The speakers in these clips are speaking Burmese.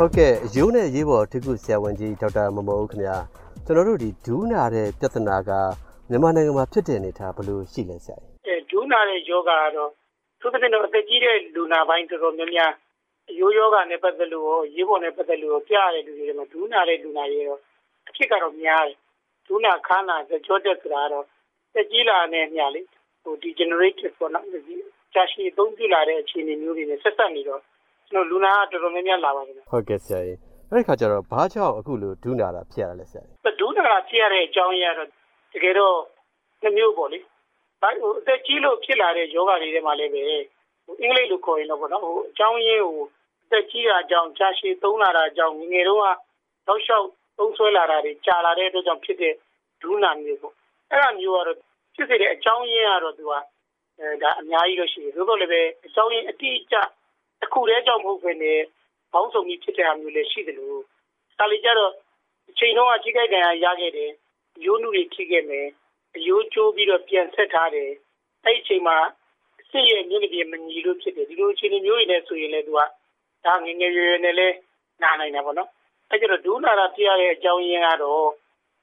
ဟုတ်ကဲ့ရိုးနဲ့ရေးပေါ်ထိကုဆရာဝန်ကြီးဒေါက်တာမမောဦးခင်ဗျာကျွန်တော်တို့ဒီဒူးနာတဲ့ပြဿနာကမြန်မာနိုင်ငံမှာဖြစ်တဲ့အနေထားဘယ်လိုရှိလဲဆရာအဲဒူးနာတဲ့ယောဂကတော့သူတို့ကတော့အသက်ကြီးတဲ့လူနာပိုင်းတော်တော်များများရိုးယောဂနဲ့ပတ်သက်လို့ရောရေးပေါ်နဲ့ပတ်သက်လို့ရောပြရတဲ့လူတွေမှာဒူးနာတဲ့လူနာတွေရောအဖြစ်ကတော့များတယ်ဒူးနာခါနာကြောတက်ဆိုတာတော့တက်ကြီးလာတဲ့ညလေဟို degenerative ပေါ့နော်ကြာရှည်သုံးပြလာတဲ့အခြေအနေမျိုးတွေနဲ့ဆက်ဆက်နေတော့ ကျွန်တော်လူနာကတော်တော်များများလာပါတယ်ဟုတ်ကဲ့ဆရာကြီးအဲ့ဒီခါကျတော့ဘာကြောင့်အခုလိုဒူးနာတာဖြစ်ရလဲဆရာကြီးဒူးနာတာဖြစ်ရတဲ့အကြောင်းရတော့တကယ်တော့နှမျိုးပေါ့လေဘာဟိုအသက်ကြီးလို့ဖြစ်လာတဲ့ယောဂတွေထဲမှာလည်းပဲဟိုအင်္ဂလိပ်လိုခေါ်ရင်တော့ပေါ့နော်ဟိုအကြောင်းရင်းဟိုအသက်ကြီးတာကြောင့်ကြာရှည်သုံးလာတာကြောင့်ငငယ်တော့ကတော့လျှောက်သုံးဆွဲလာတာတွေကြာလာတဲ့အတွက်ကြောင့်ဖြစ်တဲ့ဒူးနာမျိုးပေါ့အဲ့ဒါမျိုးကတော့ဖြစ်စေတဲ့အကြောင်းရင်းကတော့သူကအဲဒါအများကြီးလို့ရှိတယ်သို့တော်လည်းပဲအကြောင်းရင်းအတိအကျ တစ်ခုတည်းကြောင့်မဟုတ်ဘဲနဲ့ဘောင်းဆောင်ပြီးဖြစ်တဲ့အမျိုးလည်းရှိတယ်လို့ဒါလေးကြတော့အချိန်တော့အကြီးကြိုက်တယ်ရခဲ့တယ်ရိုးနုတွေထိခဲ့မယ်အယိုးကျိုးပြီးတော့ပြန်ဆက်ထားတယ်အဲ့ဒီအချိန်မှာစစ်ရဲ့မြို့နယ်မညီလို့ဖြစ်တယ်ဒီလိုအခြေအနေမျိုးတွေနဲ့ဆိုရင်လည်းသူကဒါငငယ်ရွယ်ရွယ်နဲ့လဲနာနိုင်တယ်ပေါ့နော်အဲ့ကျတော့ဒူးနာတာပြရတဲ့အကြောင်းရင်းကတော့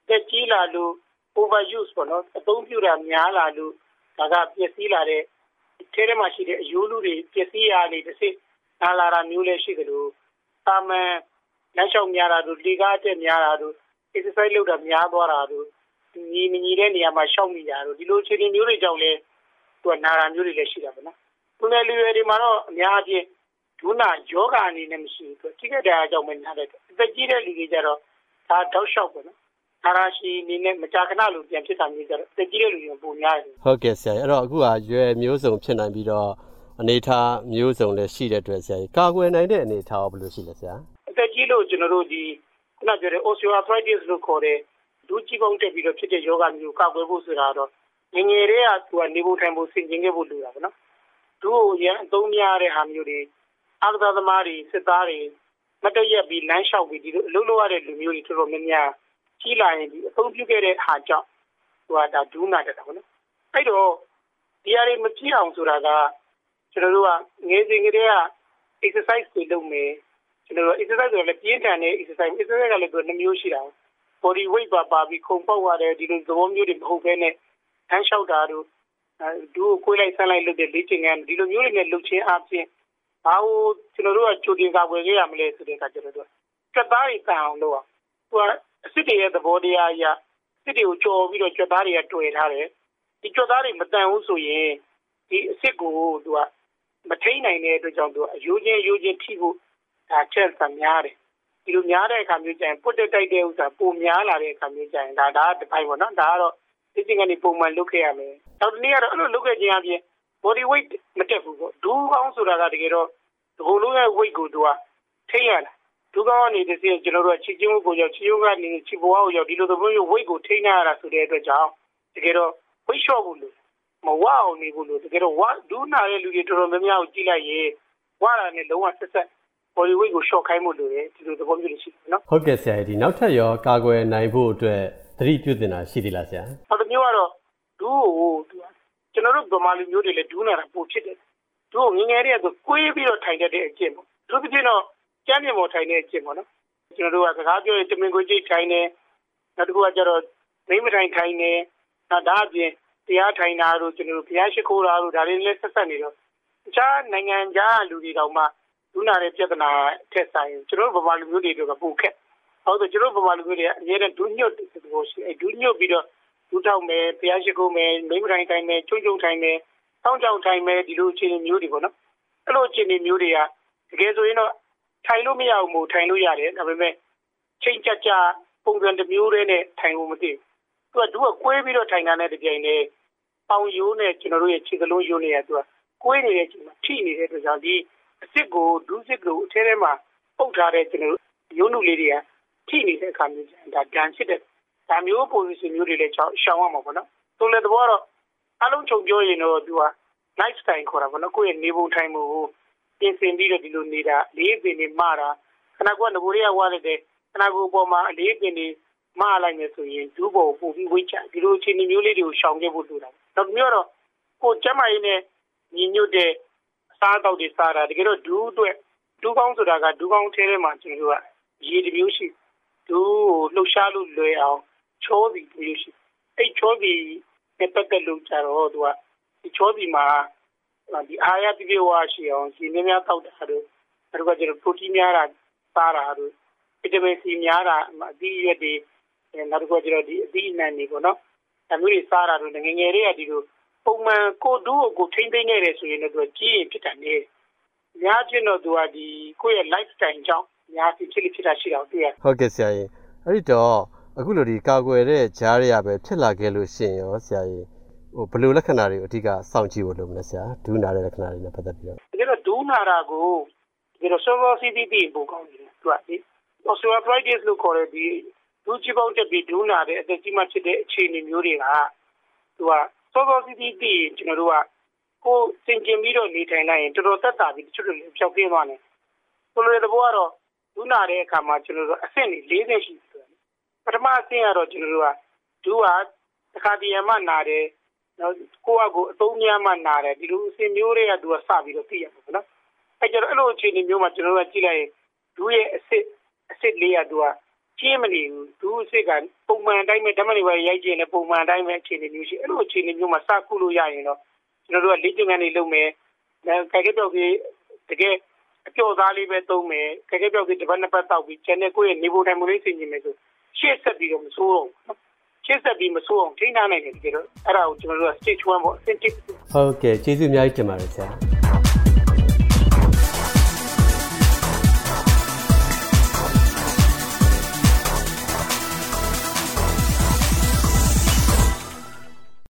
တက်ကြီးလာလို့ overuse ပေါ့နော်အသုံးပြုတာများလာလို့ဒါကပျက်စီးလာတဲ့ ထဲထဲမှာရှိတဲ့အယိုးလူတွေပျက်စီးရနေတစ်စိနာလာတာမျိုးလည်းရှိတယ်လို့တာမန်လမ်းလျှောက်များတာတို့လေကားတက်များတာတို့ exercise လုပ်တာများသွားတာတို့ညီမညီတဲ့နေရာမှာရှောက်မိတာတို့ဒီလိုအခြေအနေမျိုးတွေကြောင့်လည်းသူကနာတာမျိုးတွေလည်းရှိတာပေါ့နော်။သူနယ်လူတွေဒီမှာတော့အများအပြားဒုနာယောဂအနေနဲ့မရှိဘူးသူထိခိုက်တဲ့အကြောင်းပဲနားတယ်အသက်ကြီးတဲ့လူတွေကြတော့ဒါတောက်လျှောက်ပေါ့နော်။ အာရရှိနေနဲ့မကြာခဏလိုပြန်ဖြစ်တာမျိုးကြတော့အသက်ကြီးတဲ့လူတွေပုံများတယ်ဟုတ်ကဲ့ဆရာအဲ့တော့အခုကရွယ်မျိုးစုံဖြစ်နိုင်ပြီးတော့အနေထားမျိုးစုံလည်းရှိတဲ့အတွက်ဆရာကြီးကာကွယ်နိုင်တဲ့အနေထားဘယ်လိုရှိလဲဆရာအသက်ကြီးလို့ကျွန်တော်တို့ဒီခုနပြောတဲ့ osteoarthritis လို့ခေါ်တဲ့ဒူးကြီးပေါင်းတက်ပြီးတော့ဖြစ်တဲ့ယောဂမျိုးကာကွယ်ဖို့ဆိုတာတော့ငငယ်တွေကသူကနေဖို့ထိုင်ဖို့ဆင်ကျင်ခဲ့ဖို့လိုတာပေါ့နော်ဒူးကိုရန်အသုံးများတဲ့ဟာမျိုးတွေအာသာသမားတွေစစ်သားတွေမတရက်ပြီးလမ်းလျှောက်ပြီးဒီလိုအလုပ်လုပ်ရတဲ့လူမျိုးတွေတော်တော်များများ ကြီးလာရင်ဒီအသုံးပြုခဲ့တဲ့ဟာကြောင့်သူကဒါဒူးနာတက်တာပေါ့နော်အဲ့တော့ဒီအရေးမကြည့်အောင်ဆိုတာကကျွန်တော်တို့ကငယ်စဉ်ကတည်းက exercise တွေလုပ်မယ်ကျွန်တော်တို့ exercise ဆိုလည်းပြင်းထန်တဲ့ exercise exercise ကလည်းသူနှမျိုးရှိတာ body weight ပါပါပြီးခုန်ပေါက်ရတယ်ဒီလိုသဘောမျိုးတွေမဟုတ်ဘဲနဲ့ဟန်းလျှောက်တာတို့ဒူးကိုခွေးလိုက်ဆန်းလိုက်လုပ်တဲ့လေ့ကျင့်ခန်းဒီလိုမျိုးတွေနဲ့လုပ်ခြင်းအပြင်ဘာလို့ကျွန်တော်တို့ကကြိုတင်ကာကွယ်ခဲ့ရမလဲဆိုတဲ့အခါကျတော့စက်သားတွေတန်အောင်လုပ်အောင်သူက အစ်စ်တွေရဲ့သဘောတရားအရစစ်တွေကိုကြော်ပြီးတော့ကြွက်သားတွေကတွေ့ထားတယ်ဒီကြွက်သားတွေမတန်ဘူးဆိုရင်ဒီအစ်စ်ကိုသူကမထိန်နိုင်တဲ့အတွက်ကြောင့်သူအယိုးချင်းယိုးချင်းထိဖို့ဒါချက်ဆံများတယ်ဒီလိုများတဲ့အခါမျိုးကျရင်ပုတ်တက်တိုက်တဲ့ဥစ္စာပိုများလာတဲ့အခါမျိုးကျရင်ဒါဒါတစ်ပိုင်းပေါ့နော်ဒါကတော့ဒီစင်ကနေပုံမှန်လုပ်ခဲ့ရမယ်နောက်တစ်နည်းကတော့အဲ့လိုလုပ်ခဲ့ခြင်းအပြင် body weight မတက်ဘူးပေါ့ဒူးကောင်းဆိုတာကတကယ်တော့ဒီလိုလုံးရဲ့ weight ကိုသူကထိရတာ ဒူးကောင်းအနေနဲ့ကျွန်တော်တို့ကချစ်ချင်းကိုရောက်ချီယုံကနေချီဘွားကိုရောက်ဒီလိုသဘောမျိုး weight ကိုထိနေရတာဆိုတဲ့အတွက်ကြောင့်တကယ်တော့ weight short ဘူးလို့မဝအောင်နေဘူးလို့တကယ်တော့ဝဒူးနာတဲ့လူတွေတော်တော်များများကိုကြည့်လိုက်ရင်ဝတာနဲ့လုံးဝဆက်ဆက် body weight ကို short ခိုင်းမှုလို့လေဒီလိုသဘောမျိုးရှိတယ်နော်ဟုတ်ကဲ့ဆရာဒီနောက်ထပ်ရောကာကွယ်နိုင်ဖို့အတွက်သတိပြုတင်တာရှိသေးလားဆရာဟုတ်တယ်မျိုးကတော့ဒူးကိုကျွန်တော်တို့ဗမာလူမျိုးတွေလည်းဒူးနာတာပိုဖြစ်တယ်ဒူးကိုငငယ်တည်းကကိုွေးပြီးတော့ထိုင်တတ်တဲ့အကျင့်ပေါ့သူပြင်းတော့ ကျမ်းမြေပေါ်ထိုင်တဲ့အကျင့်ပေါ့နော်ကျွန်တော်တို့ကစကားပြောရင်တမင်ကိုကြိတ်ထိုင်နေနောက်တစ်ခုကကျတော့မိမထိုင်ထိုင်နေနောက်ဒါအပြင်တရားထိုင်တာတို့ကျွန်တော်တို့ဘုရားရှိခိုးတာတို့ဒါတွေလည်းဆက်ဆက်နေတော့တခြားနိုင်ငံခြားလူတွေတောင်မှဒုနာတဲ့ပြဿနာထက်ဆိုင်ကျွန်တော်တို့ဗမာလူမျိုးတွေကပိုခက်ဟုတ်တယ်ကျွန်တော်ဗမာလူမျိုးတွေအများနဲ့ဒုညွတ်တဲ့သဘောရှိအဲဒုညွတ်ပြီးတော့ဒုထောက်မယ်ဘုရားရှိခိုးမယ်မိမထိုင်ထိုင်မယ်ချုံချုံထိုင်မယ်တောင်းတောင်းထိုင်မယ်ဒီလိုအခြေအနေမျိုးတွေပေါ့နော်အဲ့လိုအခြေအနေမျိုးတွေကတကယ်ဆိုရင်တော့ ထိုင်လို့မရဘူးမို့ထိုင်လို့ရတယ်ဒါပေမဲ့ချိန်ကြကြပုံစံတစ်မျိုးတည်းနဲ့ထိုင်လို့မသိဘူးသူကဒုကကွေးပြီးတော့ထိုင်တာနဲ့တပြိုင်တည်းပေါင်ရိုးနဲ့ကျွန်တော်တို့ရဲ့ခြေစလုံးရိုးနေရသူကကွေးနေတဲ့အချိန်မှာထိနေတဲ့အတွက်ကြောင့်ဒီအစ်စ်ကိုဒုစစ်ကိုအထဲထဲမှာပုတ်ထားတဲ့ကျွန်တော်တို့ရိုးနုလေးတွေကထိနေတဲ့အခါမျိုးဒါဒဏ်ဖြစ်တဲ့ဒါမျိုး position မျိုးတွေလည်းရှောင်ရမှာပေါ့နော်သူလည်းသဘောတော့အလုံးချုပ်ပြောရင်တော့သူက night style ခေါ်တာပေါ့နော်ကိုယ့်ရဲ့နေပုံထိုင်မှုကို ပြင်ဆင်ပြီးတော့ဒီလိုနေတာလေးပင်နေမှားတာခဏကငိုရီးယားဝါလိုက်တဲ့ခဏကိုပေါ်မှာအလေးပင်နေမှားလိုက်နေဆိုရင်ဒူးပေါ်ပို့ပြီးဝိတ်ချဒီလိုအခြေအနေမျိုးလေးတွေကိုရှောင်ခဲ့ဖို့လိုတာနောက်မျိုးတော့ကိုကျမကြီးနဲ့ညီညွတ်တဲ့အစားအသောက်တွေစားတာတကယ်တော့ဒူးအတွက်ဒူးကောင်းဆိုတာကဒူးကောင်းထဲထဲမှာကျွန်တော်တို့ကရေတစ်မျိုးရှိဒူးကိုလှုပ်ရှားလို့လွယ်အောင်ချောစီတစ်မျိုးရှိအဲ့ချောစီနဲ့ပတ်သက်လို့ကြတော့သူကဒီချောစီမှာ ဒီအာရတိပြေဝါရှိအောင်ဒီများများတောက်တာတို့အဲ့ဒါကကျွန်တော်ပရိုတင်းများတာစားတာတို့ဗီတာမင်စီများတာအသီးရွက်တွေနောက်တစ်ခုကျတော့ဒီအသီးအနှံတွေပေါ့နော်အမျိုးတွေစားတာတို့ငငယ်တွေကဒီလိုပုံမှန်ကိုဒူးကိုထိမ့်သိမ့်နေတယ်ဆိုရင်တော့သူကြီးရင်ဖြစ်တယ်နေများချင်းတော့သူကဒီကိုယ့်ရဲ့ lifestyle ကြောင့်များဖြစ်ဖြစ်ဖြစ်တာရှိတာတွေ့ရဟုတ်ကဲ့ဆရာကြီးအဲ့ဒီတော့အခုလိုဒီကာကွယ်တဲ့ဂျားတွေကပဲဖြစ်လာခဲ့လို့ရှိရင်ရောဆရာကြီး ဟိုဘယ်လိုလက္ခဏာတွေကိုအဓိကစောင့်ကြည့်ဖို့လုပ်မလဲဆရာဒူးနာတဲ့လက္ခဏာတွေနဲ့ပတ်သက်ပြီးတော့တကယ်တော့ဒူးနာတာကိုဒီလို server CDP ပို့ကောင်းတယ်သူကဒီ osteoarthritis လို့ခေါ်တဲ့ဒီဒူးချပေါက်တက်ပြီးဒူးနာတဲ့အသက်ကြီးမှဖြစ်တဲ့အခြေအနေမျိုးတွေကသူက server CDP ကျွန်တော်တို့ကကိုစင်ကျင်ပြီးတော့နေထိုင်လိုက်ရင်တော်တော်သက်သာပြီးတချို့တွေဖြောက်ပြင်းသွားတယ်ဆိုလိုတဲ့ဘောကတော့ဒူးနာတဲ့အခါမှာကျွန်တော်တို့အဆင့်တွေ၄ဆင့်ရှိတယ်ပထမအဆင့်ကတော့ကျွန်တော်တို့ကဒူးကတစ်ခါတည်းမှနာတယ် နော်ကိုယ့်အကိုအသုံးများမှနာတယ်ဒီလိုအစဉ်မျိုးတွေကသူကစပြီးတော့သိရမှာနော်အဲကျတော့အဲ့လိုအခြေအနေမျိုးမှာကျွန်တော်တို့ကကြည့်လိုက်ရင်ဒူးရဲ့အစ်စ်အစ်စ်လေးကသူကကျင်းမနေဘူးဒူးအစ်စ်ကပုံမှန်အတိုင်းပဲဓမ္မတွေပဲရိုက်ကျင်နေပုံမှန်အတိုင်းပဲအခြေအနေမျိုးရှိအဲ့လိုအခြေအနေမျိုးမှာစခုလို့ရရင်တော့ကျွန်တော်တို့ကလေ့ကျင့်ခန်းတွေလုပ်မယ်အဲကြိုက်ကြောက်ကြီးတကယ်အကျော်သားလေးပဲသုံးမယ်ကြိုက်ကြောက်ကြီးတစ်ပတ်နှစ်ပတ်တောက်ပြီးကျန်တဲ့ကိုယ့်ရဲ့နေဖို့တိုင်းမလေးဆင်ကျင်မယ်ဆိုရှေ့ဆက်ပြီးတော့မဆိုးတော့ဘူး ရှေ့ဆက်ပြီးမဆိုးအောင်ထိန်းထားနိုင်တယ်တကယ်တော့အဲ့ဒါကိုကျွန်တော်တို့က stage 1ပေါ့ stage ဟုတ်ကဲ့ကျေးဇူးအများကြီးတင်ပါတယ်ဆရာ